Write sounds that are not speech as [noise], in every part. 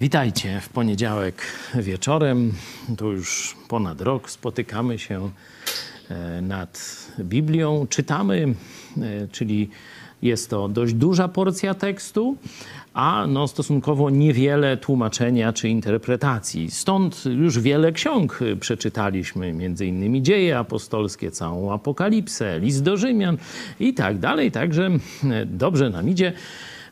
Witajcie w poniedziałek wieczorem. Tu już ponad rok spotykamy się e, nad Biblią, czytamy, e, czyli jest to dość duża porcja tekstu, a no stosunkowo niewiele tłumaczenia czy interpretacji. Stąd już wiele ksiąg przeczytaliśmy, między innymi dzieje apostolskie, całą apokalipsę, list do Rzymian i tak dalej. Także e, dobrze nam idzie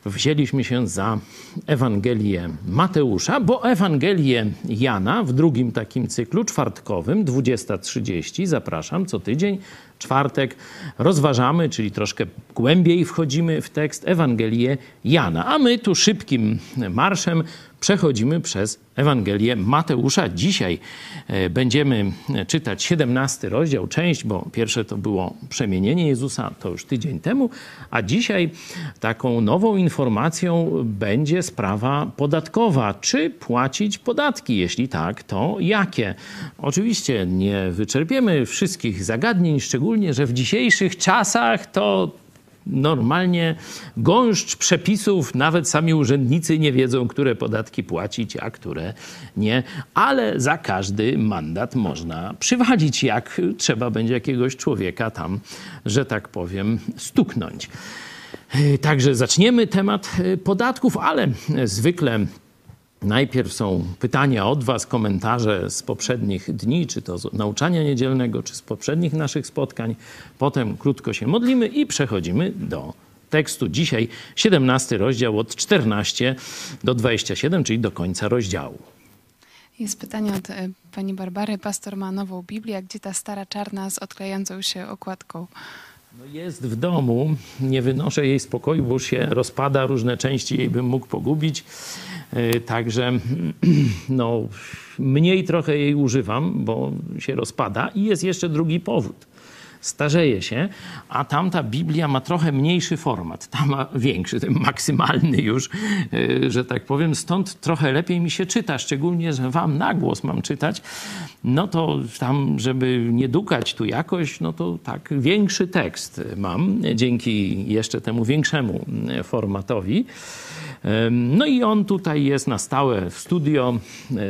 wzięliśmy się za Ewangelię Mateusza, bo Ewangelię Jana w drugim takim cyklu czwartkowym, 20.30, zapraszam co tydzień, czwartek, rozważamy, czyli troszkę głębiej wchodzimy w tekst Ewangelię Jana. A my tu szybkim marszem przechodzimy przez Ewangelię Mateusza. Dzisiaj e, będziemy czytać 17 rozdział, część, bo pierwsze to było przemienienie Jezusa, to już tydzień temu, a dzisiaj taką nową informacją będzie sprawa podatkowa. Czy płacić podatki? Jeśli tak, to jakie? Oczywiście nie wyczerpiemy wszystkich zagadnień, szczególnie, że w dzisiejszych czasach to normalnie gąszcz przepisów, nawet sami urzędnicy nie wiedzą, które podatki płacić, a które nie, ale za każdy mandat można przywalić, jak trzeba będzie jakiegoś człowieka tam, że tak powiem, stuknąć. Także zaczniemy temat podatków, ale zwykle Najpierw są pytania od Was, komentarze z poprzednich dni, czy to z nauczania niedzielnego, czy z poprzednich naszych spotkań. Potem krótko się modlimy i przechodzimy do tekstu. Dzisiaj 17 rozdział od 14 do 27, czyli do końca rozdziału. Jest pytanie od e, pani Barbary. Pastor ma nową Biblię. Gdzie ta stara czarna z odklejającą się okładką? No jest w domu. Nie wynoszę jej spokoju, bo już się rozpada. Różne części jej bym mógł pogubić. E, także [clears throat] no, mniej trochę jej używam, bo się rozpada. I jest jeszcze drugi powód starzeje się, a tamta Biblia ma trochę mniejszy format. Ta ma większy, ten maksymalny już, e, że tak powiem. Stąd trochę lepiej mi się czyta, szczególnie, że wam na głos mam czytać. No to tam, żeby nie dukać tu jakoś, no to tak, większy tekst mam dzięki jeszcze temu większemu formatowi. No i on tutaj jest na stałe w studio.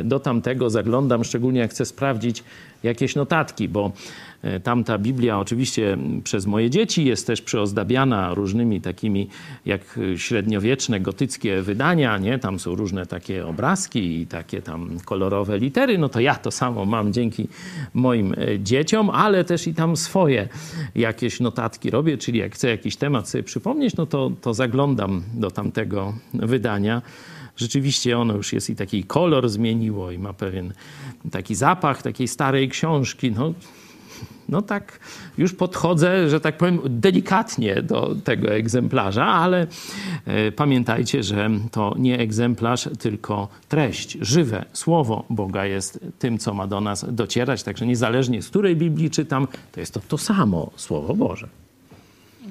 Do tamtego zaglądam, szczególnie jak chcę sprawdzić jakieś notatki, bo E, tamta Biblia oczywiście przez moje dzieci jest też przyozdabiana różnymi takimi jak średniowieczne, gotyckie wydania, nie? Tam są różne takie obrazki i takie tam kolorowe litery. No to ja to samo mam dzięki moim e, dzieciom, ale też i tam swoje jakieś notatki robię, czyli jak chcę jakiś temat sobie przypomnieć, no to, to zaglądam do tamtego wydania rzeczywiście ono już jest i taki kolor zmieniło i ma pewien taki zapach takiej starej książki. No, no tak już podchodzę, że tak powiem, delikatnie do tego egzemplarza, ale e, pamiętajcie, że to nie egzemplarz, tylko treść, żywe słowo Boga jest tym, co ma do nas docierać. Także niezależnie z której Biblii czytam, to jest to to samo Słowo Boże.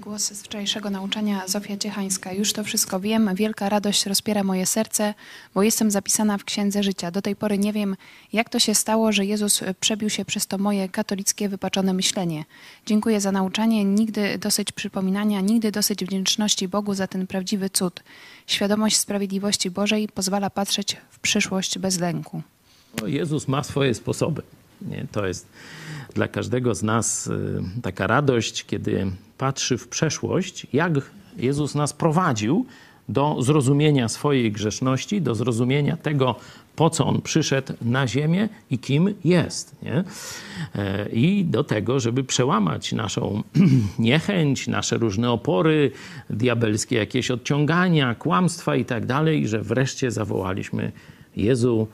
Głos z wczorajszego nauczania Zofia Ciechańska. Już to wszystko wiem, wielka radość rozpiera moje serce, bo jestem zapisana w Księdze Życia. Do tej pory nie wiem, jak to się stało, że Jezus przebił się przez to moje katolickie wypaczone myślenie. Dziękuję za nauczanie, nigdy dosyć przypominania, nigdy dosyć wdzięczności Bogu za ten prawdziwy cud. Świadomość sprawiedliwości Bożej pozwala patrzeć w przyszłość bez lęku. Jezus ma swoje sposoby. Nie? To jest dla każdego z nas y, taka radość, kiedy patrzy w przeszłość, jak Jezus nas prowadził do zrozumienia swojej grzeszności, do zrozumienia tego, po co On przyszedł na ziemię i kim jest. Nie? E, I do tego, żeby przełamać naszą [clears throat] niechęć, nasze różne opory, diabelskie jakieś odciągania, kłamstwa i tak dalej, że wreszcie zawołaliśmy Jezu,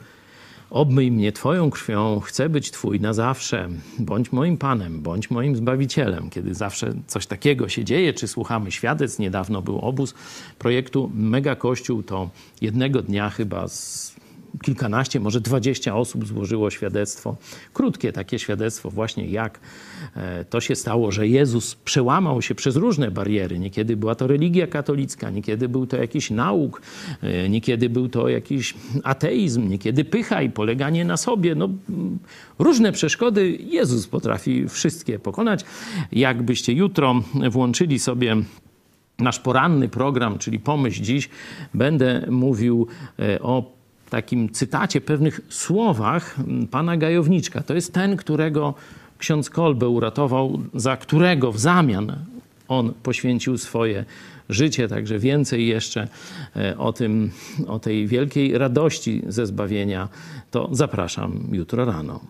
Obmyj mnie Twoją krwią, chcę być Twój na zawsze. Bądź moim Panem, bądź moim Zbawicielem. Kiedy zawsze coś takiego się dzieje, czy słuchamy świadectw, niedawno był obóz projektu Mega Kościół, to jednego dnia chyba z kilkanaście, może dwadzieścia osób złożyło świadectwo, krótkie takie świadectwo, właśnie jak e, to się stało, że Jezus przełamał się przez różne bariery. Niekiedy była to religia katolicka, niekiedy był to jakiś nauk, e, niekiedy był to jakiś ateizm, niekiedy pycha i poleganie na sobie. No, różne przeszkody Jezus potrafi wszystkie pokonać. Jakbyście jutro włączyli sobie nasz poranny program, czyli Pomyśl Dziś, będę mówił e, o takim cytacie, pewnych słowach pana Gajowniczka. To jest ten, którego ksiądz Kolbe uratował, za którego w zamian on poświęcił swoje życie. Także więcej jeszcze e, o tym, o tej wielkiej radości ze zbawienia, to zapraszam jutro rano.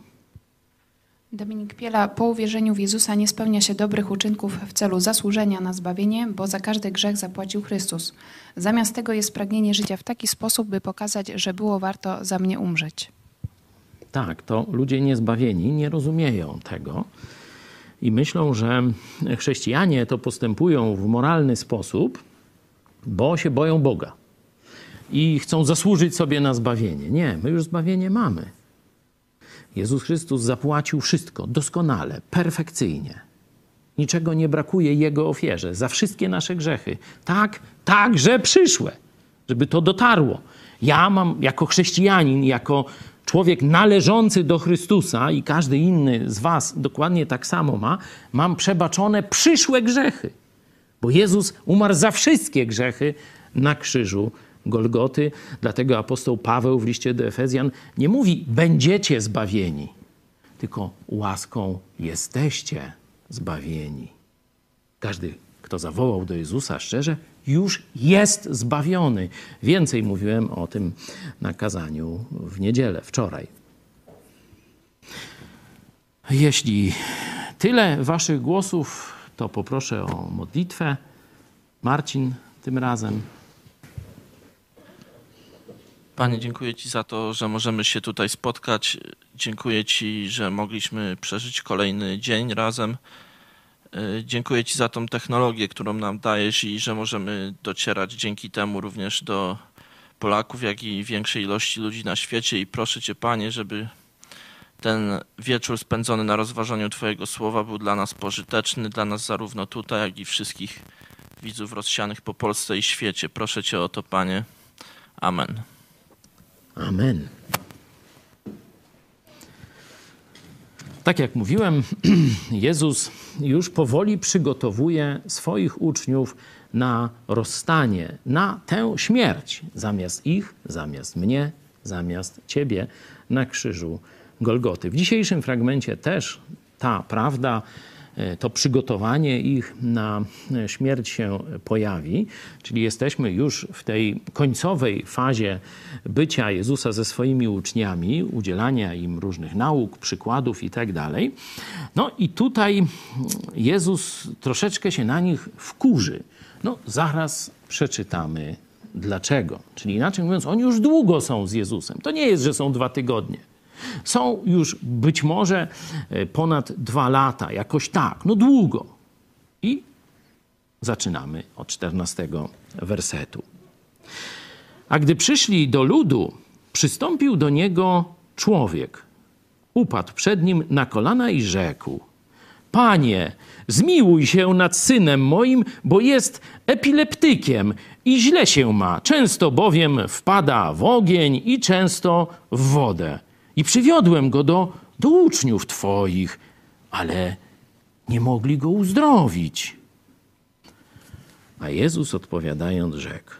Dominik Piela, po uwierzeniu w Jezusa nie spełnia się dobrych uczynków w celu zasłużenia na zbawienie, bo za każdy grzech zapłacił Chrystus. Zamiast tego jest pragnienie życia w taki sposób, by pokazać, że było warto za mnie umrzeć. Tak, to ludzie niezbawieni nie rozumieją tego i myślą, że chrześcijanie to postępują w moralny sposób, bo się boją Boga i chcą zasłużyć sobie na zbawienie. Nie, my już zbawienie mamy. Jezus Chrystus zapłacił wszystko doskonale, perfekcyjnie. Niczego nie brakuje Jego ofierze za wszystkie nasze grzechy. Tak, także przyszłe, żeby to dotarło. Ja mam jako chrześcijanin, jako człowiek należący do Chrystusa i każdy inny z Was dokładnie tak samo ma, mam przebaczone przyszłe grzechy. Bo Jezus umarł za wszystkie grzechy na krzyżu Golgoty. Dlatego apostoł Paweł w liście do Efezjan nie mówi będziecie zbawieni, tylko łaską jesteście zbawieni. Każdy, kto zawołał do Jezusa szczerze, już jest zbawiony. Więcej mówiłem o tym na kazaniu w niedzielę, wczoraj. Jeśli tyle waszych głosów, to poproszę o modlitwę. Marcin tym razem. Panie, dziękuję Ci za to, że możemy się tutaj spotkać. Dziękuję Ci, że mogliśmy przeżyć kolejny dzień razem. E, dziękuję Ci za tą technologię, którą nam dajesz i że możemy docierać dzięki temu również do Polaków, jak i większej ilości ludzi na świecie. I proszę Cię, Panie, żeby ten wieczór spędzony na rozważaniu Twojego słowa był dla nas pożyteczny, dla nas zarówno tutaj, jak i wszystkich widzów rozsianych po Polsce i świecie. Proszę Cię o to, Panie. Amen. Amen. Tak jak mówiłem, [clears throat] Jezus już powoli przygotowuje swoich uczniów na rozstanie, na tę śmierć zamiast ich, zamiast mnie, zamiast ciebie na krzyżu Golgoty. W dzisiejszym fragmencie też ta prawda to przygotowanie ich na e, śmierć się pojawi, czyli jesteśmy już w tej końcowej fazie bycia Jezusa ze swoimi uczniami, udzielania im różnych nauk, przykładów itd. Tak no i tutaj Jezus troszeczkę się na nich wkurzy. No zaraz przeczytamy dlaczego. Czyli inaczej mówiąc, oni już długo są z Jezusem. To nie jest, że są dwa tygodnie. Są już być może e, ponad dwa lata, jakoś tak, no długo. I zaczynamy od czternastego wersetu. A gdy przyszli do ludu, przystąpił do niego człowiek. Upadł przed nim na kolana i rzekł: Panie, zmiłuj się nad synem moim, bo jest epileptykiem i źle się ma. Często bowiem wpada w ogień i często w wodę. I przywiodłem go do, do uczniów Twoich, ale nie mogli go uzdrowić. A Jezus odpowiadając rzekł: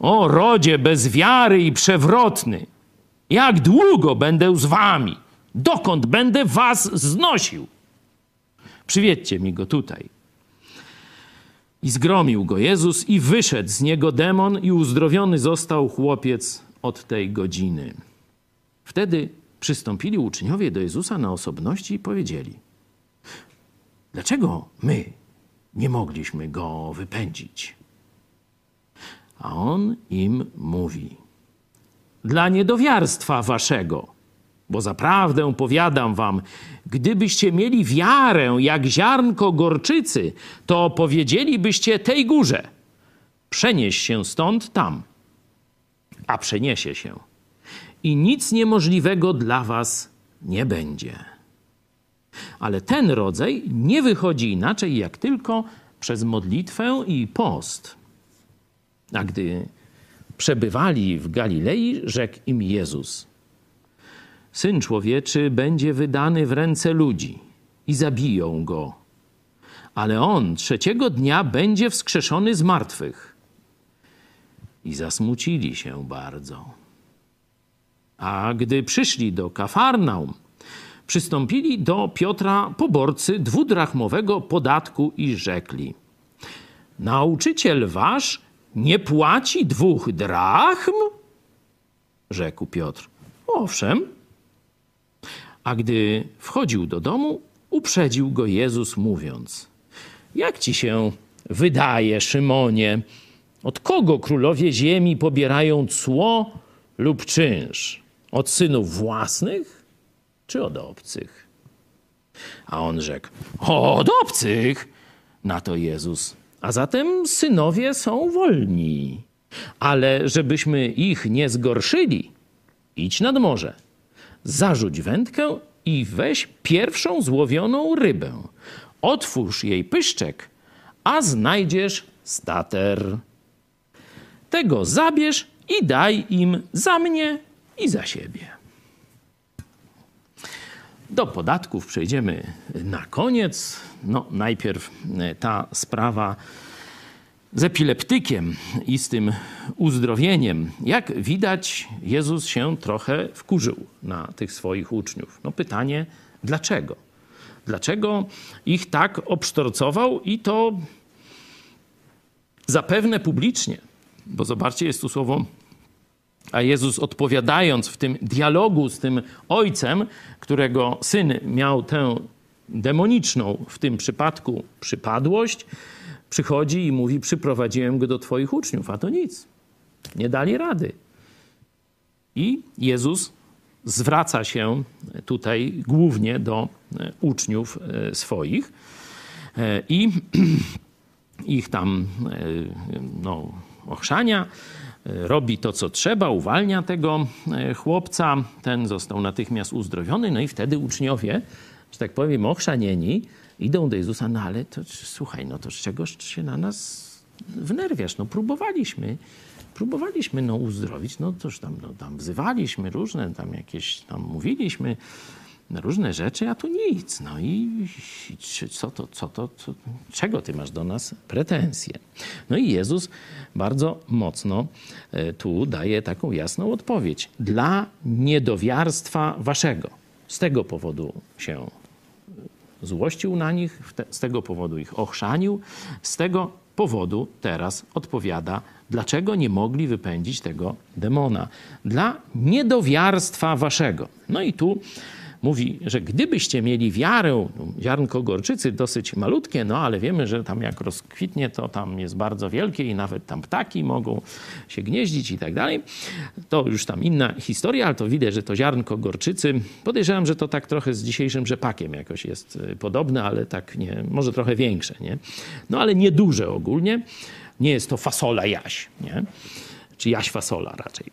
O rodzie bez wiary i przewrotny, jak długo będę z wami? Dokąd będę was znosił? Przywiedźcie mi go tutaj. I zgromił go Jezus i wyszedł z niego demon i uzdrowiony został chłopiec od tej godziny. Wtedy przystąpili uczniowie do Jezusa na osobności i powiedzieli: Dlaczego my nie mogliśmy go wypędzić? A on im mówi: Dla niedowiarstwa waszego. Bo zaprawdę powiadam wam, gdybyście mieli wiarę jak ziarnko gorczycy, to powiedzielibyście tej górze: przenieś się stąd tam, a przeniesie się i nic niemożliwego dla was nie będzie. Ale ten rodzaj nie wychodzi inaczej jak tylko przez modlitwę i post. A gdy przebywali w Galilei, rzekł im Jezus: Syn człowieczy będzie wydany w ręce ludzi i zabiją go, ale on trzeciego dnia będzie wskrzeszony z martwych. I zasmucili się bardzo. A gdy przyszli do Kafarnaum, przystąpili do Piotra poborcy dwudrachmowego podatku i rzekli: Nauczyciel wasz nie płaci dwóch drachm? Rzekł Piotr: Owszem. A gdy wchodził do domu, uprzedził go Jezus, mówiąc: Jak ci się wydaje, Szymonie, od kogo królowie ziemi pobierają cło lub czynsz? Od synów własnych czy od obcych? A on rzekł: Od obcych. Na to Jezus: A zatem synowie są wolni. Ale żebyśmy ich nie zgorszyli, idź nad morze, zarzuć wędkę i weź pierwszą złowioną rybę. Otwórz jej pyszczek, a znajdziesz stater. Tego zabierz i daj im za mnie i za siebie. Do podatków przejdziemy na koniec. No, najpierw e, ta sprawa z epileptykiem i z tym uzdrowieniem. Jak widać, Jezus się trochę wkurzył na tych swoich uczniów. No pytanie, dlaczego? Dlaczego ich tak obsztorcował i to zapewne publicznie? Bo zobaczcie, jest tu słowo a Jezus odpowiadając w tym dialogu z tym ojcem, którego syn miał tę demoniczną w tym przypadku przypadłość, przychodzi i mówi: Przyprowadziłem go do Twoich uczniów, a to nic. Nie dali rady. I Jezus zwraca się tutaj głównie do e, uczniów e, swoich e, i [clears throat] ich tam no, ochrzania robi to, co trzeba, uwalnia tego chłopca. Ten został natychmiast uzdrowiony, no i wtedy uczniowie, że tak powiem, ochrzanieni, idą do Jezusa, no ale to słuchaj, no to z czegoś się na nas wnerwiasz? No próbowaliśmy, próbowaliśmy no uzdrowić, no toż tam, no, tam wzywaliśmy różne, tam jakieś, tam mówiliśmy różne rzeczy, a tu nic. No i, co to, co to, co, czego ty masz do nas pretensje? No i Jezus bardzo mocno e, tu daje taką jasną odpowiedź. Dla niedowiarstwa waszego. Z tego powodu się złościł na nich, z tego powodu ich ochrzanił, z tego powodu teraz odpowiada, dlaczego nie mogli wypędzić tego demona. Dla niedowiarstwa waszego. No i tu mówi, że gdybyście mieli wiarę, ziarnko gorczycy dosyć malutkie, no ale wiemy, że tam jak rozkwitnie, to tam jest bardzo wielkie i nawet tam ptaki mogą się gnieździć i tak dalej. To już tam inna historia, ale to widać, że to ziarnko gorczycy, podejrzewam, że to tak trochę z dzisiejszym rzepakiem jakoś jest y, podobne, ale tak nie, może trochę większe, nie? No ale nieduże ogólnie. Nie jest to fasola jaś, nie? Czy jaś fasola raczej.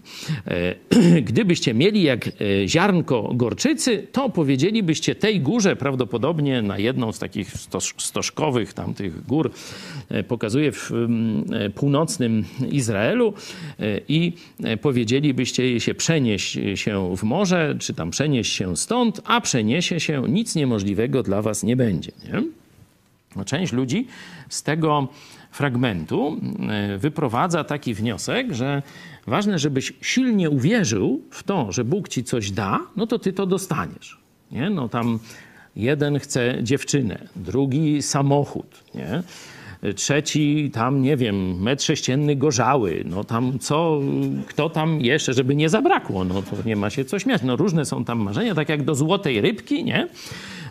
E, [clears throat] gdybyście mieli jak e, ziarnko gorczycy, to powiedzielibyście tej górze, prawdopodobnie na jedną z takich stożkowych tamtych gór, e, pokazuje w północnym Izraelu i powiedzielibyście jej się przenieść się w morze, czy tam przenieść się stąd, a przeniesie się, nic niemożliwego dla was nie będzie. Nie? No, część ludzi z tego fragmentu e, wyprowadza taki wniosek, że ważne, żebyś silnie uwierzył w to, że Bóg ci coś da, no to ty to dostaniesz. Nie? No tam jeden chce dziewczynę, drugi samochód, nie? trzeci tam, nie wiem, metr sześcienny gorzały, no tam co, kto tam jeszcze, żeby nie zabrakło, no to nie ma się co śmiać. No różne są tam marzenia, tak jak do złotej rybki, nie?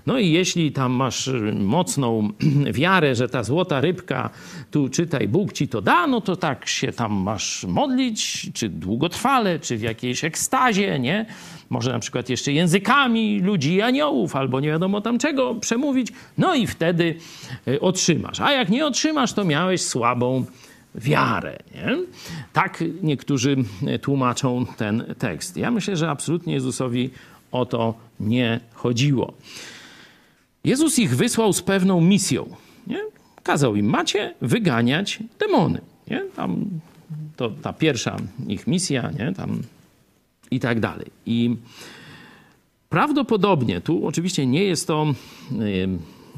No i jeśli tam masz y, mocną [clears throat] wiarę, że ta złota rybka, tu czytaj, Bóg ci to da, no to tak się tam masz modlić, czy długotrwale, czy w jakiejś ekstazie, nie? Może na przykład jeszcze językami ludzi i aniołów, albo nie wiadomo tam czego przemówić, no i wtedy y, otrzymasz. A jak nie otrzymasz, to miałeś słabą wiarę. Nie? Tak niektórzy y, tłumaczą ten tekst. Ja myślę, że absolutnie Jezusowi o to nie chodziło. Jezus ich wysłał z pewną misją. Nie? Kazał im, macie wyganiać demony. Nie? Tam, to ta pierwsza ich misja, nie? Tam i tak dalej. I prawdopodobnie, tu oczywiście nie jest to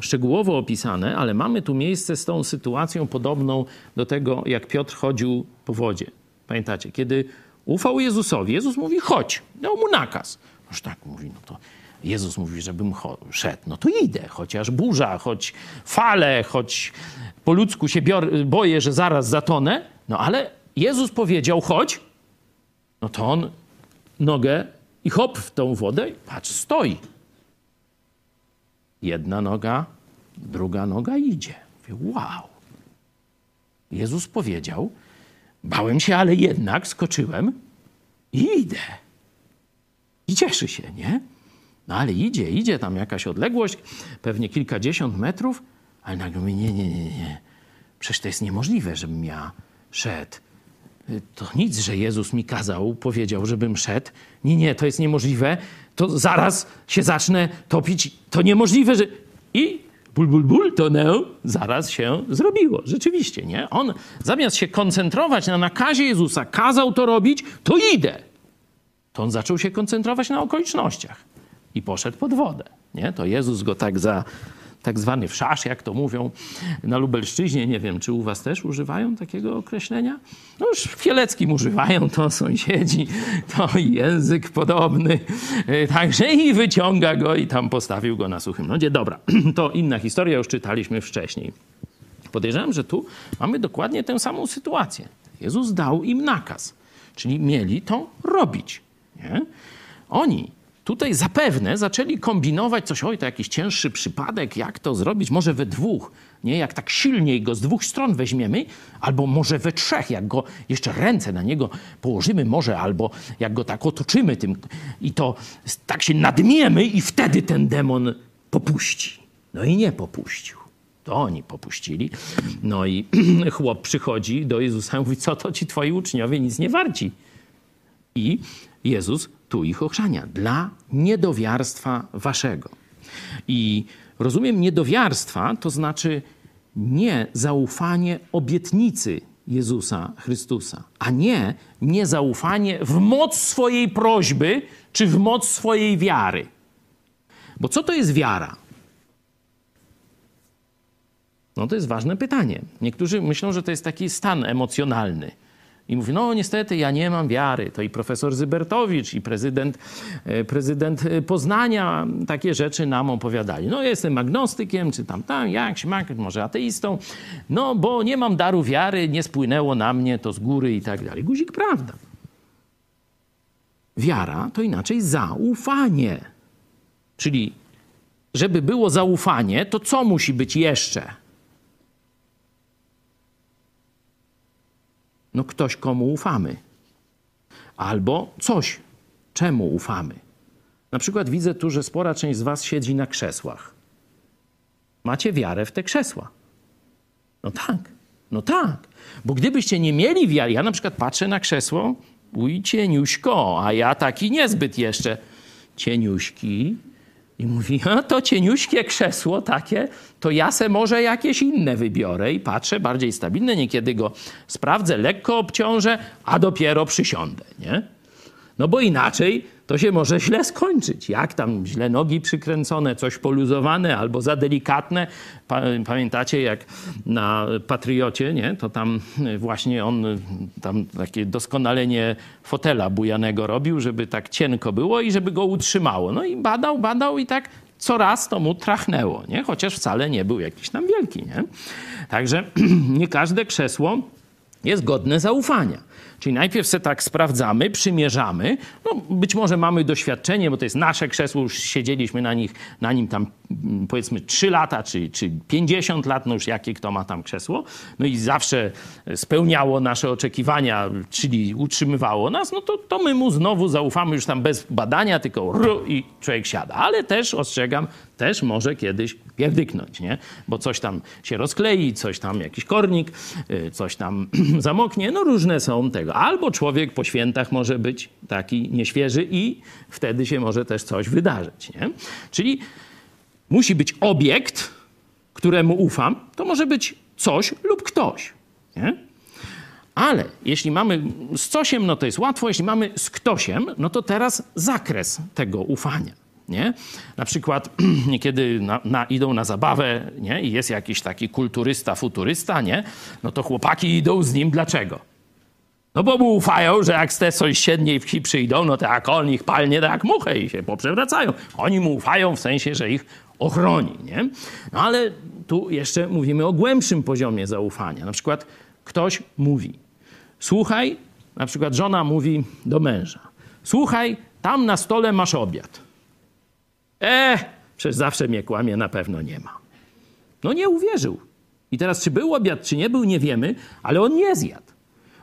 szczegółowo opisane, ale mamy tu miejsce z tą sytuacją podobną do tego, jak Piotr chodził po wodzie. Pamiętacie, kiedy ufał Jezusowi. Jezus mówi, chodź. Dał mu nakaz. Noż tak mówi, no to Jezus mówi, żebym szedł. No to idę, chociaż burza, choć fale, choć po ludzku się boję, że zaraz zatonę. No ale Jezus powiedział, chodź. No to on nogę i hop w tą wodę, patrz, stoi. Jedna noga, druga noga idzie. Mówię, wow. Jezus powiedział, bałem się, ale jednak skoczyłem i idę. I cieszy się, nie? No ale idzie, idzie tam jakaś odległość, pewnie kilkadziesiąt metrów, ale nagle mówi, nie, nie, nie, nie. Przecież to jest niemożliwe, żebym ja szedł. To nic, że Jezus mi kazał, powiedział, żebym szedł. Nie, nie, to jest niemożliwe. To zaraz się zacznę topić. To niemożliwe, że... I ból, ból, ból, to no, zaraz się zrobiło. Rzeczywiście, nie? On zamiast się koncentrować na nakazie Jezusa, kazał to robić, to idę. To on zaczął się koncentrować na okolicznościach i poszedł pod wodę. Nie? To Jezus go tak za tak zwany wszasz, jak to mówią na Lubelszczyźnie. Nie wiem, czy u was też używają takiego określenia? No już w Kieleckim używają, to sąsiedzi, to język podobny. Także i wyciąga go i tam postawił go na suchym lodzie. Dobra, [clears throat] to inna historia, już czytaliśmy wcześniej. Podejrzewam, że tu mamy dokładnie tę samą sytuację. Jezus dał im nakaz, czyli mieli to robić. Nie? Oni tutaj zapewne zaczęli kombinować coś, oj, to jakiś cięższy przypadek, jak to zrobić, może we dwóch, nie? Jak tak silniej go z dwóch stron weźmiemy, albo może we trzech, jak go jeszcze ręce na niego położymy może, albo jak go tak otoczymy tym i to tak się nadmiemy i wtedy ten demon popuści. No i nie popuścił. To oni popuścili. No i [clears throat] chłop przychodzi do Jezusa i mówi, co to ci twoi uczniowie nic nie warci. I Jezus tu ich ochrzania dla niedowiarstwa waszego. I rozumiem niedowiarstwa, to znaczy nie zaufanie obietnicy Jezusa Chrystusa, a nie niezaufanie w moc swojej prośby czy w moc swojej wiary. Bo co to jest wiara? No to jest ważne pytanie. Niektórzy myślą, że to jest taki stan emocjonalny. I mówi, no niestety ja nie mam wiary. To i profesor Zybertowicz, i prezydent, e, prezydent Poznania takie rzeczy nam opowiadali. No jestem agnostykiem, czy tam, tam, jak, śmak, może ateistą. No bo nie mam daru wiary, nie spłynęło na mnie to z góry i tak dalej. Guzik prawda. Wiara to inaczej zaufanie. Czyli żeby było zaufanie, to co musi być jeszcze? No ktoś, komu ufamy. Albo coś, czemu ufamy. Na przykład widzę tu, że spora część z was siedzi na krzesłach. Macie wiarę w te krzesła. No tak, no tak. Bo gdybyście nie mieli wiary, ja na przykład patrzę na krzesło, uj cieniuśko, a ja taki niezbyt jeszcze cieniuśki, i mówi, a to cieniuśkie krzesło takie, to ja se może jakieś inne wybiorę i patrzę, bardziej stabilne, niekiedy go sprawdzę, lekko obciążę, a dopiero przysiądę, nie? No bo inaczej to się może źle skończyć. Jak tam źle nogi przykręcone, coś poluzowane albo za delikatne. Pamiętacie, jak na Patriocie, nie? to tam właśnie on tam takie doskonalenie fotela bujanego robił, żeby tak cienko było i żeby go utrzymało. No i badał, badał i tak coraz to mu trachnęło, nie? chociaż wcale nie był jakiś tam wielki. Nie? Także [clears throat] nie każde krzesło jest godne zaufania. Czyli najpierw se tak sprawdzamy, przymierzamy. No, być może mamy doświadczenie, bo to jest nasze krzesło, już siedzieliśmy na, nich, na nim tam mm, powiedzmy 3 lata czy, czy 50 lat, no już jakie kto ma tam krzesło. No i zawsze spełniało nasze oczekiwania, czyli utrzymywało nas, no to, to my mu znowu zaufamy już tam bez badania, tylko ru, i człowiek siada. Ale też ostrzegam, też może kiedyś pierdyknąć, nie? Bo coś tam się rozklei, coś tam, jakiś kornik, y, coś tam [clears throat] zamoknie, no różne są tego. Albo człowiek po świętach może być taki nieświeży i wtedy się może też coś wydarzyć, nie? Czyli musi być obiekt, któremu ufam, to może być coś lub ktoś, nie? Ale jeśli mamy z cosiem, no to jest łatwo, jeśli mamy z ktośem, no to teraz zakres tego ufania. Nie? Na przykład [clears throat] niekiedy na, na, idą na zabawę nie? i jest jakiś taki kulturysta, futurysta, nie? no to chłopaki idą z nim. Dlaczego? No bo mu ufają, że jak z tej sąsiedniej wsi przyjdą, no to jak on ich palnie, to jak muchę i się poprzewracają. Oni mu ufają w sensie, że ich ochroni, nie? No ale tu jeszcze mówimy o głębszym poziomie zaufania. Na przykład ktoś mówi, słuchaj, na przykład żona mówi do męża, słuchaj, tam na stole masz obiad. E, przecież zawsze mnie kłamie, na pewno nie ma. No nie uwierzył. I teraz, czy był obiad, czy nie był, nie wiemy, ale on nie zjadł.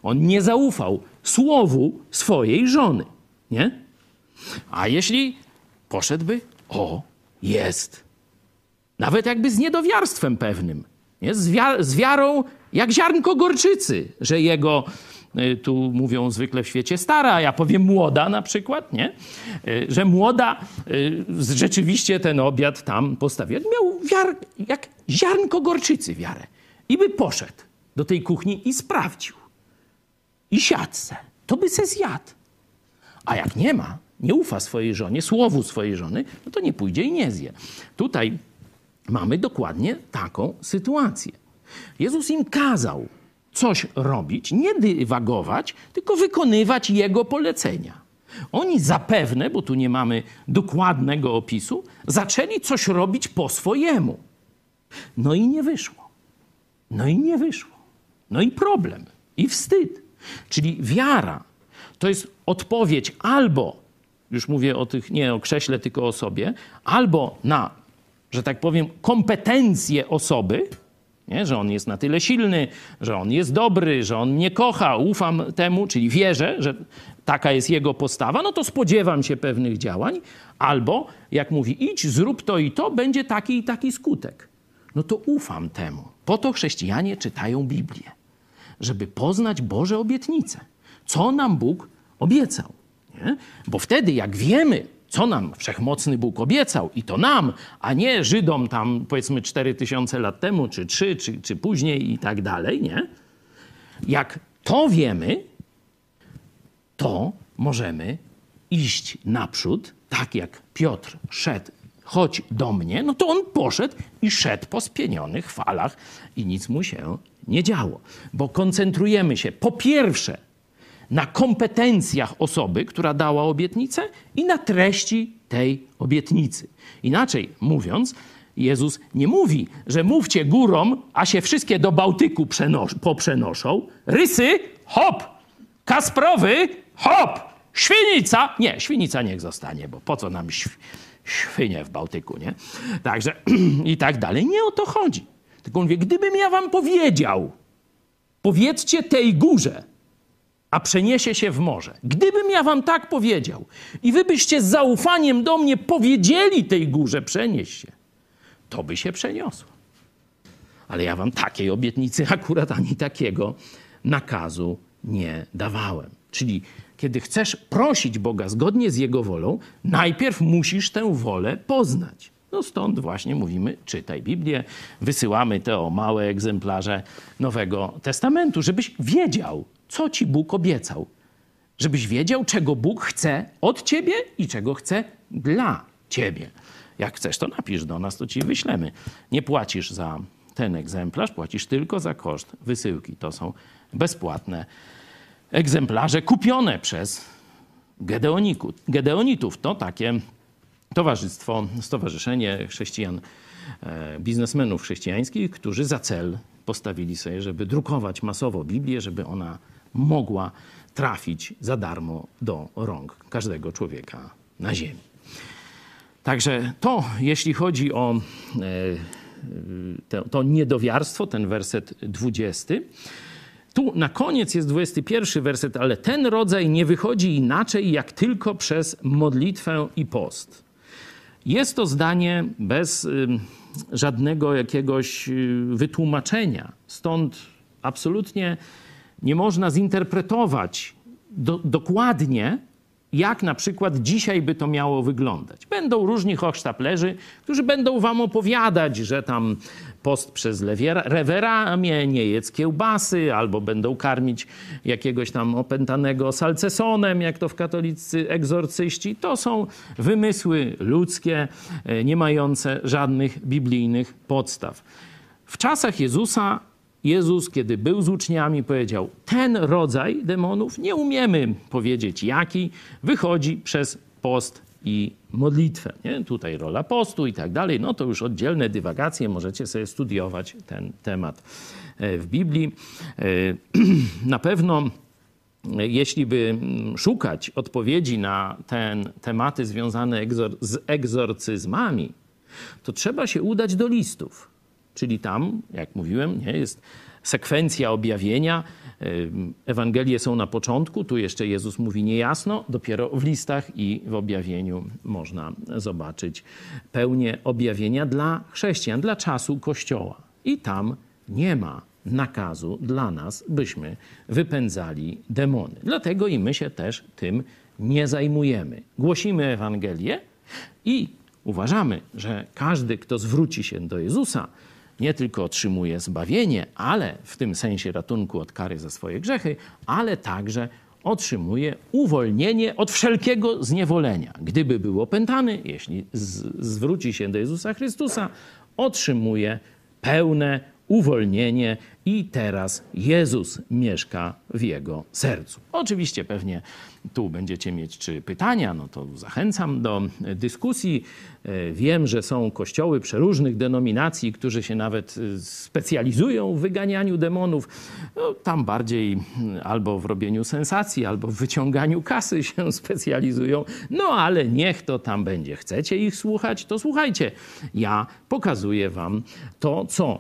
On nie zaufał słowu swojej żony, nie? A jeśli poszedłby, o, jest. Nawet jakby z niedowiarstwem pewnym, nie? Z, z wiarą jak ziarnko gorczycy, że jego y, tu mówią zwykle w świecie stara, a ja powiem młoda na przykład, nie? Y, że młoda y, rzeczywiście ten obiad tam postawiła. Miał wiar, jak ziarnko gorczycy wiarę. I by poszedł do tej kuchni i sprawdził. I siadce. To by se zjadł. A jak nie ma, nie ufa swojej żonie, słowu swojej żony, no to nie pójdzie i nie zje. Tutaj mamy dokładnie taką sytuację. Jezus im kazał coś robić, nie dywagować, tylko wykonywać Jego polecenia. Oni zapewne, bo tu nie mamy dokładnego opisu, zaczęli coś robić po swojemu. No i nie wyszło. No i nie wyszło. No i problem, i wstyd. Czyli wiara to jest odpowiedź albo, już mówię o tych, nie o krześle, tylko o sobie, albo na, że tak powiem, kompetencje osoby, nie? że on jest na tyle silny, że on jest dobry, że on mnie kocha, ufam temu, czyli wierzę, że taka jest jego postawa, no to spodziewam się pewnych działań, albo jak mówi, idź, zrób to i to, będzie taki i taki skutek. No to ufam temu. Po to chrześcijanie czytają Biblię, żeby poznać Boże obietnice. Co nam Bóg obiecał. Nie? Bo wtedy, jak wiemy, co nam wszechmocny Bóg obiecał, i to nam, a nie Żydom tam powiedzmy 4000 lat temu, czy 3, czy, czy później i tak dalej, nie? Jak to wiemy, to możemy iść naprzód, tak jak Piotr szedł, chodź do mnie, no to on poszedł i szedł po spienionych falach i nic mu się nie działo. Bo koncentrujemy się po pierwsze na kompetencjach osoby, która dała obietnicę i na treści tej obietnicy. Inaczej mówiąc, Jezus nie mówi, że mówcie górom, a się wszystkie do Bałtyku poprzenoszą. Rysy, hop! Kasprowy, hop! Świnica, nie, świnica niech zostanie, bo po co nam św świnie w Bałtyku, nie? Także [clears throat] i tak dalej. Nie o to chodzi. Tylko on mówi, gdybym ja wam powiedział, powiedzcie tej górze, a przeniesie się w morze. Gdybym ja wam tak powiedział i wy byście z zaufaniem do mnie powiedzieli tej górze przenieść się, to by się przeniosło. Ale ja wam takiej obietnicy [laughs] akurat ani takiego nakazu nie dawałem. Czyli kiedy chcesz prosić Boga zgodnie z Jego wolą, najpierw musisz tę wolę poznać. No stąd właśnie mówimy, czytaj Biblię, wysyłamy te o małe egzemplarze Nowego Testamentu, żebyś wiedział, co ci Bóg obiecał. Żebyś wiedział, czego Bóg chce od ciebie i czego chce dla ciebie. Jak chcesz, to napisz do nas, to ci wyślemy. Nie płacisz za ten egzemplarz, płacisz tylko za koszt wysyłki. To są bezpłatne egzemplarze kupione przez Gedeonitów. To takie towarzystwo, stowarzyszenie chrześcijan, e, biznesmenów chrześcijańskich, którzy za cel postawili sobie, żeby drukować masowo Biblię, żeby ona mogła trafić za darmo do rąk każdego człowieka na ziemi. Także to, jeśli chodzi o to, to niedowiarstwo, ten werset 20. Tu na koniec jest 21 werset, ale ten rodzaj nie wychodzi inaczej, jak tylko przez modlitwę i post. Jest to zdanie bez żadnego jakiegoś y, wytłumaczenia. Stąd absolutnie nie można zinterpretować do, dokładnie, jak na przykład dzisiaj by to miało wyglądać. Będą różni hochsztaplerzy, którzy będą wam opowiadać, że tam post przez reweramię, nie jedz kiełbasy, albo będą karmić jakiegoś tam opętanego salcesonem, jak to w katolicy egzorcyści. To są wymysły ludzkie, e, nie mające żadnych biblijnych podstaw. W czasach Jezusa Jezus, kiedy był z uczniami, powiedział: Ten rodzaj demonów, nie umiemy powiedzieć jaki, wychodzi przez post i modlitwę. Nie? Tutaj rola postu i tak dalej. No to już oddzielne dywagacje, możecie sobie studiować ten temat e, w Biblii. E, [clears throat] na pewno jeśli by szukać odpowiedzi na te tematy związane z egzorcyzmami, to trzeba się udać do listów. Czyli tam, jak mówiłem, nie, jest sekwencja objawienia. Ewangelie są na początku, tu jeszcze Jezus mówi niejasno, dopiero w listach i w objawieniu można zobaczyć pełnię objawienia dla chrześcijan, dla czasu Kościoła. I tam nie ma nakazu dla nas, byśmy wypędzali demony. Dlatego i my się też tym nie zajmujemy. Głosimy Ewangelię i uważamy, że każdy, kto zwróci się do Jezusa, nie tylko otrzymuje zbawienie, ale w tym sensie ratunku od kary za swoje grzechy, ale także otrzymuje uwolnienie od wszelkiego zniewolenia. Gdyby był opętany, jeśli zwróci się do Jezusa Chrystusa, otrzymuje pełne uwolnienie i teraz Jezus mieszka w jego sercu. Oczywiście pewnie tu będziecie mieć czy pytania, no to zachęcam do dyskusji. E, wiem, że są kościoły przeróżnych denominacji, którzy się nawet e, specjalizują w wyganianiu demonów. No, tam bardziej mm, albo w robieniu sensacji, albo w wyciąganiu kasy się [laughs] specjalizują. No ale niech to tam będzie. Chcecie ich słuchać, to słuchajcie. Ja pokazuję wam to, co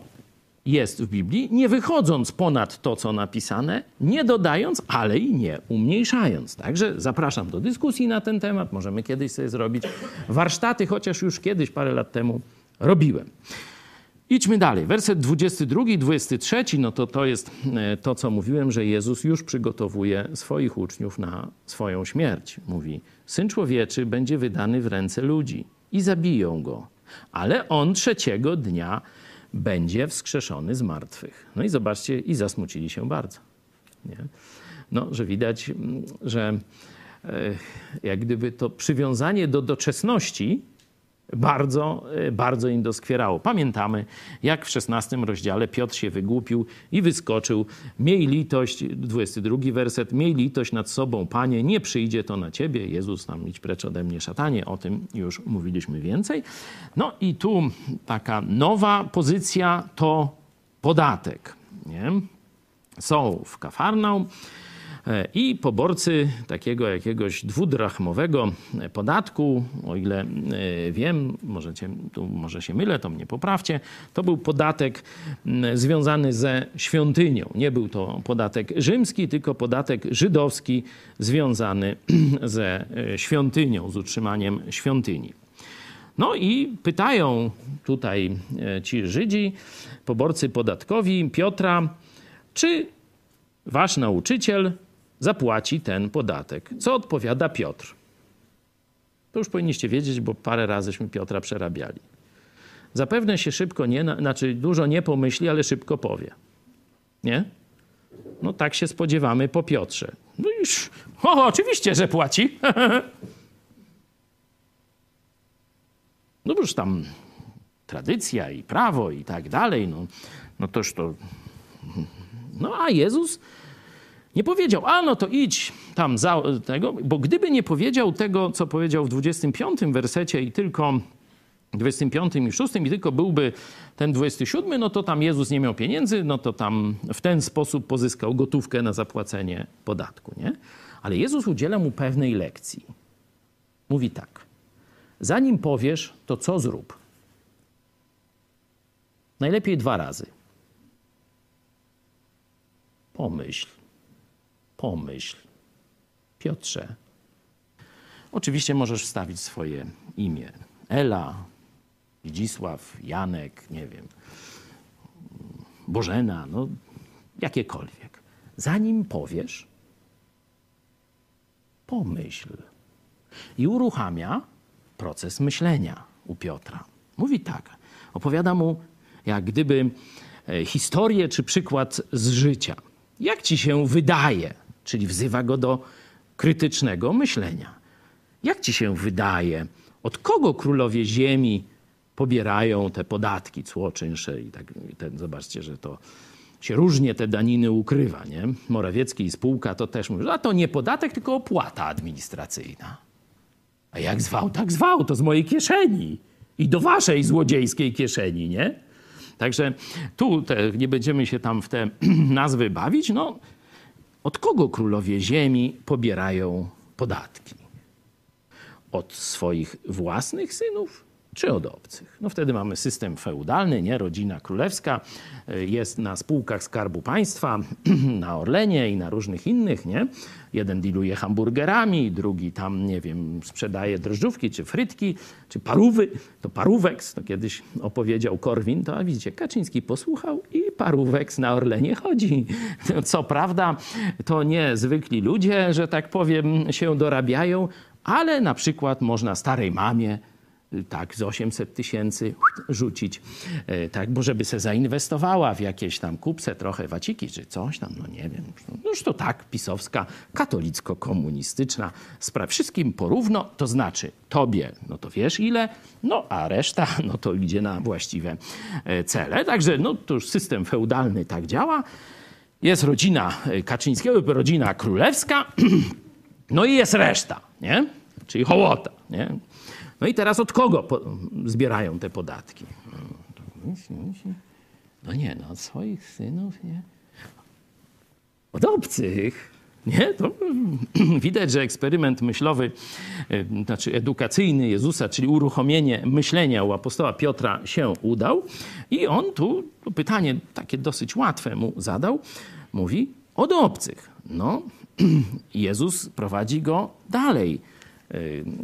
jest w Biblii, nie wychodząc ponad to, co napisane, nie dodając, ale i nie umniejszając. Także zapraszam do dyskusji na ten temat. Możemy kiedyś sobie zrobić warsztaty, chociaż już kiedyś, parę lat temu robiłem. Idźmy dalej. Werset 22 i 23, no to to jest e, to, co mówiłem, że Jezus już przygotowuje swoich uczniów na swoją śmierć. Mówi, Syn Człowieczy będzie wydany w ręce ludzi i zabiją go, ale On trzeciego dnia będzie wskrzeszony z martwych. No i zobaczcie, i zasmucili się bardzo. Nie? No, że widać, mm, że e, jak gdyby to przywiązanie do doczesności bardzo, e, bardzo im doskwierało. Pamiętamy, jak w XVI rozdziale Piotr się wygłupił i wyskoczył. Miej litość, 22 werset, miej litość nad sobą, Panie, nie przyjdzie to na Ciebie. Jezus nam idź precz ode mnie, szatanie. O tym już mówiliśmy więcej. No i tu taka nowa pozycja to podatek. Nie? Są w Kafarnaum I poborcy takiego jakiegoś dwudrachmowego podatku, o ile e, wiem, możecie, tu może się mylę, to mnie poprawcie, to był podatek związany ze świątynią. Nie był to podatek rzymski, tylko podatek żydowski związany [clears throat] ze e, świątynią, z utrzymaniem świątyni. No i pytają tutaj ci Żydzi, poborcy podatkowi Piotra, czy wasz nauczyciel zapłaci ten podatek. Co odpowiada Piotr? To już powinniście wiedzieć, bo parę razyśmy Piotra przerabiali. Zapewne się szybko nie, znaczy dużo nie pomyśli, ale szybko powie. Nie? No tak się spodziewamy po Piotrze. No już, o, oczywiście, że płaci. [laughs] no już tam tradycja i prawo i tak dalej, no, no toż to... No a Jezus nie powiedział, a no to idź tam za tego, bo gdyby nie powiedział tego, co powiedział w 25 wersecie i tylko 25 i 6 i tylko byłby ten 27, no to tam Jezus nie miał pieniędzy, no to tam w ten sposób pozyskał gotówkę na zapłacenie podatku, nie? Ale Jezus udziela mu pewnej lekcji. Mówi tak: Zanim powiesz, to co zrób? Najlepiej dwa razy. Pomyśl pomyśl. Piotrze. Oczywiście możesz wstawić swoje imię. Ela, Zdzisław, Janek, nie wiem, Bożena, no jakiekolwiek. Zanim powiesz, pomyśl. I uruchamia proces myślenia u Piotra. Mówi tak, opowiada mu jak gdyby e, historię czy przykład z życia. Jak ci się wydaje, czyli wzywa go do krytycznego myślenia. Jak ci się wydaje, od kogo królowie ziemi pobierają te podatki, cło, czynsze i tak. Ten, zobaczcie, że to się różnie te daniny ukrywa, nie? Morawiecki i spółka to też mówi, a to nie podatek, tylko opłata administracyjna. A jak zwał, tak zwał, to z mojej kieszeni i do waszej złodziejskiej kieszeni, nie? Także tu te, nie będziemy się tam w te [clears throat] nazwy bawić. No, od kogo królowie ziemi pobierają podatki? Od swoich własnych synów czy od obcych? No wtedy mamy system feudalny, nie? Rodzina królewska y, jest na spółkach Skarbu Państwa, [clears throat] na Orlenie i na różnych innych, nie? Jeden dealuje hamburgerami, drugi tam, nie wiem, sprzedaje drożdżówki, czy frytki, czy parówy. To paróweks, to kiedyś opowiedział Korwin, to a widzicie, Kaczyński posłuchał i paróweks na Orlenie chodzi. [laughs] Co prawda, to nie zwykli ludzie, że tak powiem, się dorabiają, ale na przykład można starej mamie tak, z 800 tysięcy rzucić, e, tak, bo żeby se zainwestowała w jakieś tam kupce, trochę waciki czy coś tam, no nie wiem. No już to tak, pisowska, katolicko-komunistyczna sprawa. Wszystkim porówno, to znaczy tobie, no to wiesz ile, no a reszta, [laughs] no to idzie na właściwe e, cele. Także no to już system feudalny tak działa. Jest rodzina e, Kaczyńskiego, rodzina królewska, [clears throat] no i jest reszta, nie? Czyli hołota, nie? No i teraz od kogo zbierają te podatki? No nie, no od swoich synów, nie? Od obcych. Nie? To [clears throat] widać, że eksperyment myślowy, znaczy edukacyjny Jezusa, czyli uruchomienie myślenia u apostoła Piotra się udał. I on tu pytanie takie dosyć łatwe mu zadał. Mówi od obcych. No, [clears throat] Jezus prowadzi go dalej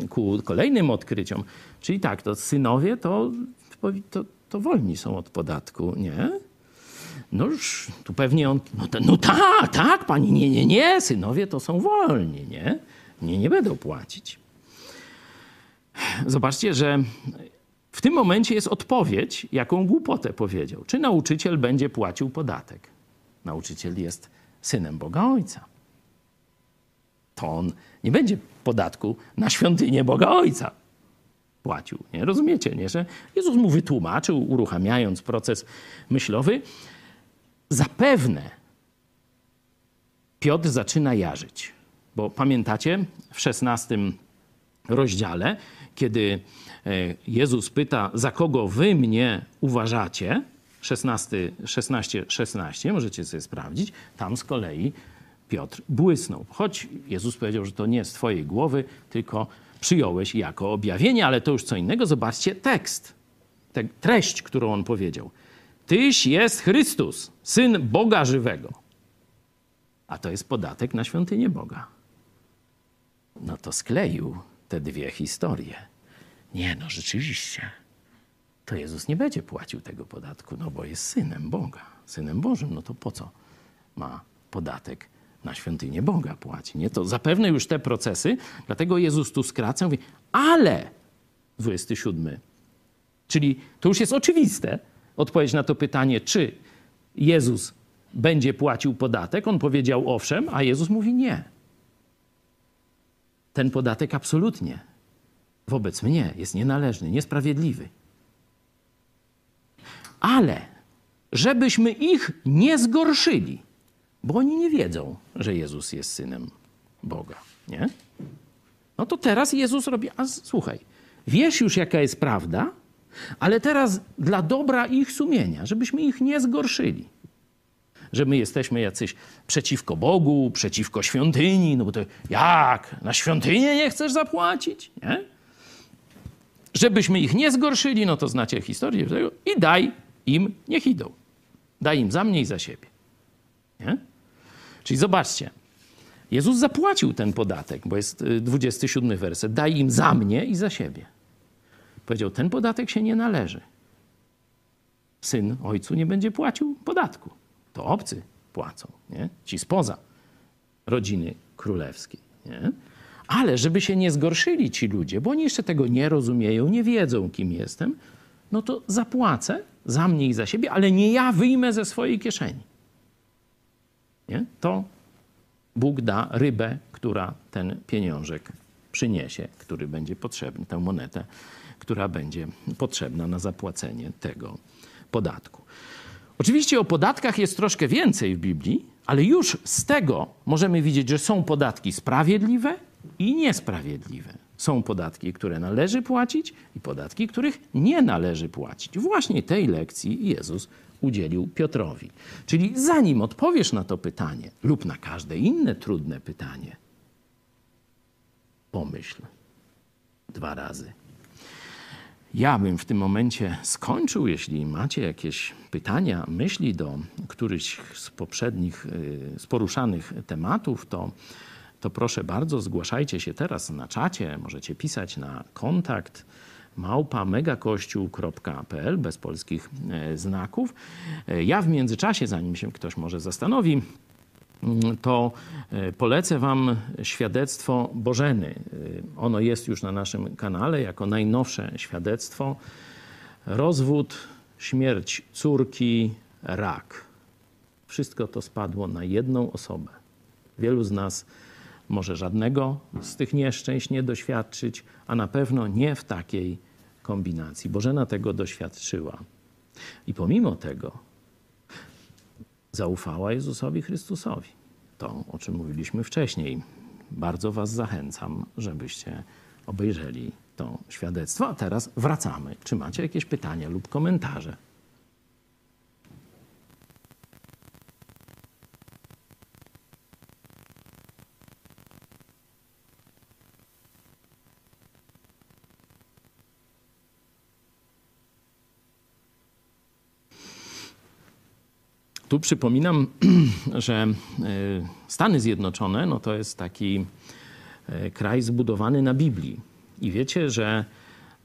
ku kolejnym odkryciom. Czyli tak, to synowie to, to, to wolni są od podatku, nie? No już tu pewnie on, no, no tak, tak, pani, nie, nie, nie, synowie to są wolni, nie? Nie, nie będą płacić. Zobaczcie, że w tym momencie jest odpowiedź, jaką głupotę powiedział. Czy nauczyciel będzie płacił podatek? Nauczyciel jest synem Boga Ojca. To on nie będzie podatku na świątynię Boga Ojca płacił. Nie rozumiecie, nie? że Jezus mu wytłumaczył, uruchamiając proces myślowy. Zapewne Piotr zaczyna jarzyć, bo pamiętacie w szesnastym rozdziale, kiedy e, Jezus pyta, za kogo wy mnie uważacie, 16, 16, 16, możecie sobie sprawdzić, tam z kolei Piotr błysnął. Choć Jezus powiedział, że to nie z twojej głowy, tylko przyjąłeś jako objawienie, ale to już co innego. Zobaczcie tekst, tę treść, którą on powiedział. Tyś jest Chrystus, Syn Boga żywego. A to jest podatek na świątynię Boga. No to skleił te dwie historie. Nie, no rzeczywiście. To Jezus nie będzie płacił tego podatku, no bo jest synem Boga, synem Bożym. No to po co ma podatek na świątynię Boga płaci. Nie? To zapewne już te procesy, dlatego Jezus tu skraca, mówi, ale 27. Czyli to już jest oczywiste, odpowiedź na to pytanie, czy Jezus będzie płacił podatek. On powiedział owszem, a Jezus mówi nie. Ten podatek absolutnie wobec mnie jest nienależny, niesprawiedliwy. Ale żebyśmy ich nie zgorszyli, bo oni nie wiedzą, że Jezus jest synem Boga, nie? No to teraz Jezus robi, a słuchaj, wiesz już jaka jest prawda, ale teraz dla dobra ich sumienia, żebyśmy ich nie zgorszyli. Że my jesteśmy jacyś przeciwko Bogu, przeciwko świątyni, no bo to jak? Na świątynię nie chcesz zapłacić, nie? Żebyśmy ich nie zgorszyli, no to znacie historię tego i daj im, niech idą. Daj im za mnie i za siebie. Nie? Czyli zobaczcie, Jezus zapłacił ten podatek, bo jest 27 y, werset. Daj im za mnie i za siebie. Powiedział, ten podatek się nie należy. Syn ojcu nie będzie płacił podatku. To obcy płacą, nie? ci spoza rodziny królewskiej. Nie? Ale żeby się nie zgorszyli ci ludzie, bo oni jeszcze tego nie rozumieją, nie wiedzą, kim jestem, no to zapłacę za mnie i za siebie, ale nie ja wyjmę ze swojej kieszeni nie? to Bóg da rybę, która ten pieniążek przyniesie, który będzie potrzebny, tę monetę, która będzie potrzebna na zapłacenie tego podatku. Oczywiście o podatkach jest troszkę więcej w Biblii, ale już z tego możemy widzieć, że są podatki sprawiedliwe i niesprawiedliwe. Są podatki, które należy płacić i podatki, których nie należy płacić. Właśnie tej lekcji Jezus udzielił Piotrowi. Czyli zanim odpowiesz na to pytanie lub na każde inne trudne pytanie, pomyśl dwa razy. Ja bym w tym momencie skończył. Jeśli macie jakieś pytania, myśli do którychś z poprzednich, y, z poruszanych tematów, to, to proszę bardzo, zgłaszajcie się teraz na czacie. Możecie pisać na kontakt małpa megakościół.pl bez polskich e, znaków. E, ja w międzyczasie, zanim się ktoś może zastanowi, mm, to e, polecę Wam świadectwo Bożeny. Ono jest już na naszym kanale jako najnowsze świadectwo. Rozwód, śmierć córki, rak. Wszystko to spadło na jedną osobę. Wielu z nas może żadnego z tych nieszczęść nie doświadczyć, a na pewno nie w takiej kombinacji. Bożena tego doświadczyła. I pomimo tego zaufała Jezusowi Chrystusowi. To, o czym mówiliśmy wcześniej. Bardzo Was zachęcam, żebyście obejrzeli to świadectwo. A teraz wracamy. Czy macie jakieś pytania lub komentarze? Tu przypominam, [clears throat] że e, Stany Zjednoczone no to jest taki e, kraj zbudowany na Biblii. I wiecie, że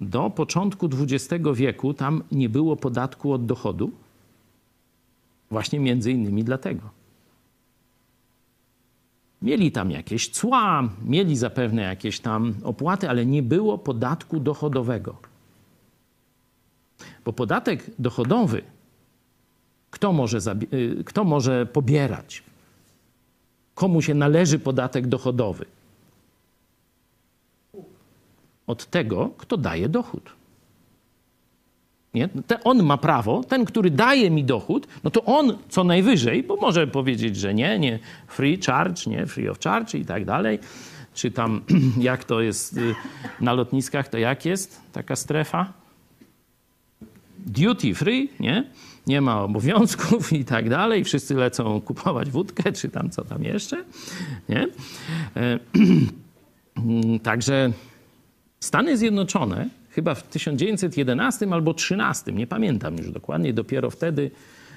do początku XX wieku tam nie było podatku od dochodu? Właśnie między innymi dlatego. Mieli tam jakieś cła, mieli zapewne jakieś tam opłaty, ale nie było podatku dochodowego. Bo podatek dochodowy kto może, y, kto może pobierać? Komu się należy podatek dochodowy? Od tego, kto daje dochód. Nie? on ma prawo, ten, który daje mi dochód, no to on co najwyżej, bo może powiedzieć, że nie, nie, free charge, nie, free of charge i tak dalej. Czy tam, [clears throat] jak to jest y, na lotniskach, to jak jest taka strefa? Duty free, nie? Nie ma obowiązków i tak dalej, wszyscy lecą kupować wódkę, czy tam co tam jeszcze, nie? E, [clears throat] także Stany Zjednoczone chyba w 1911 albo 13, nie pamiętam już dokładnie, dopiero wtedy,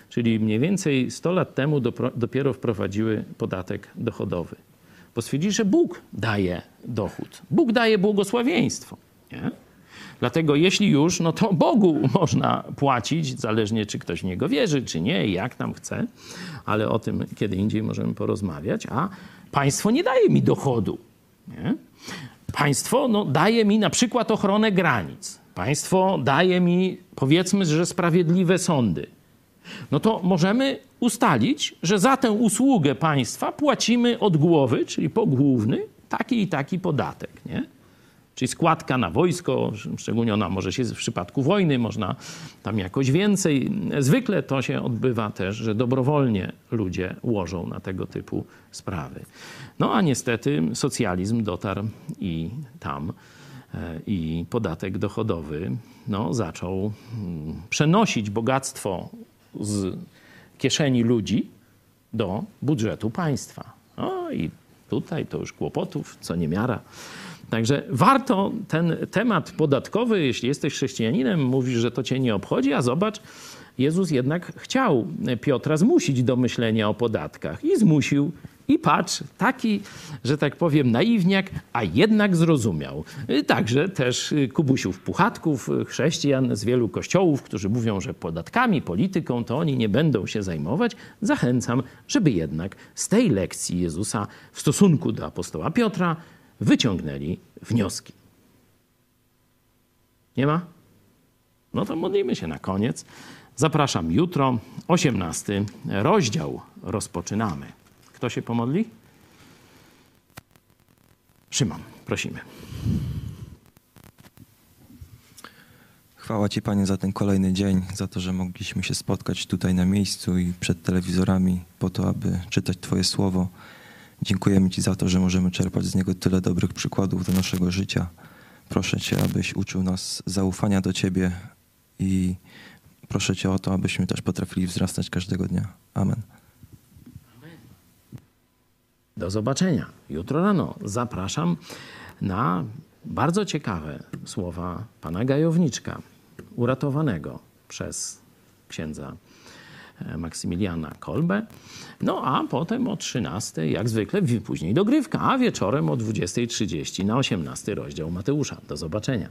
czyli mniej więcej 100 lat temu dopiero wprowadziły podatek dochodowy. Bo stwierdzili, że Bóg daje dochód. Bóg daje błogosławieństwo. Nie? Dlatego jeśli już, no to Bogu [laughs] można płacić, zależnie czy ktoś w Niego wierzy, czy nie, jak tam chce, ale o tym kiedy indziej możemy porozmawiać, a państwo nie daje mi dochodu. Nie? Państwo no, daje mi na przykład ochronę granic. Państwo daje mi, powiedzmy, że sprawiedliwe sądy. No to możemy ustalić, że za tę usługę państwa płacimy od głowy, czyli pogłówny, taki i taki podatek. Nie? Czyli składka na wojsko, szczególnie ona może się w przypadku wojny, można tam jakoś więcej. Zwykle to się odbywa też, że dobrowolnie ludzie łożą na tego typu sprawy. No a niestety socjalizm dotarł i tam e, i podatek dochodowy no, zaczął mm, przenosić bogactwo z kieszeni ludzi do budżetu państwa. No i tutaj to już kłopotów, co niemiara. Także warto ten temat podatkowy, jeśli jesteś chrześcijaninem, mówisz, że to cię nie obchodzi, a zobacz, Jezus jednak chciał Piotra zmusić do myślenia o podatkach i zmusił. I patrz, taki, że tak powiem, naiwniak, a jednak zrozumiał. Także też Kubusiów Puchatków, chrześcijan z wielu kościołów, którzy mówią, że podatkami, polityką to oni nie będą się zajmować. Zachęcam, żeby jednak z tej lekcji Jezusa w stosunku do apostoła Piotra wyciągnęli wnioski. Nie ma? No to modlimy się na koniec. Zapraszam jutro, 18 rozdział rozpoczynamy. Kto się pomodli? Szymon, prosimy. Chwała Ci, Panie, za ten kolejny dzień, za to, że mogliśmy się spotkać tutaj na miejscu i przed telewizorami po to, aby czytać Twoje słowo. Dziękujemy Ci za to, że możemy czerpać z niego tyle dobrych przykładów do naszego życia. Proszę Cię, abyś uczył nas zaufania do Ciebie i proszę Cię o to, abyśmy też potrafili wzrastać każdego dnia. Amen. Do zobaczenia. Jutro rano zapraszam na bardzo ciekawe słowa pana Gajowniczka, uratowanego przez księdza Maksymiliana Kolbę. No a potem o 13, jak zwykle, później dogrywka, a wieczorem o 20.30 na 18 rozdział Mateusza. Do zobaczenia.